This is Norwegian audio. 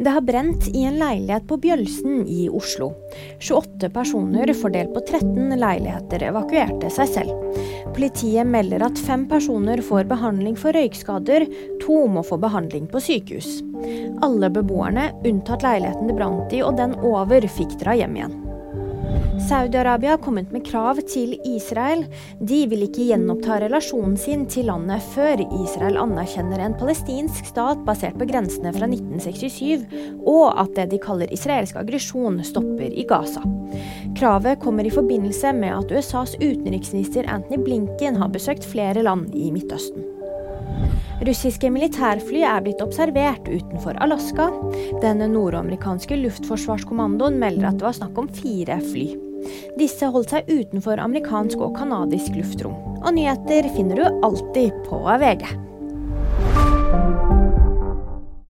Det har brent i en leilighet på Bjølsen i Oslo. 28 personer fordelt på 13 leiligheter evakuerte seg selv. Politiet melder at fem personer får behandling for røykskader, to må få behandling på sykehus. Alle beboerne, unntatt leiligheten det brant i og den over, fikk dra hjem igjen. Saudi-Arabia har kommet med krav til Israel. De vil ikke gjenoppta relasjonen sin til landet før Israel anerkjenner en palestinsk stat basert på grensene fra 1967, og at det de kaller israelsk aggresjon stopper i Gaza. Kravet kommer i forbindelse med at USAs utenriksminister Anthony Blinken har besøkt flere land i Midtøsten. Russiske militærfly er blitt observert utenfor Alaska. Den nordamerikanske luftforsvarskommandoen melder at det var snakk om fire fly. Disse holdt seg utenfor amerikansk og canadisk luftrom. Og nyheter finner du alltid på VG.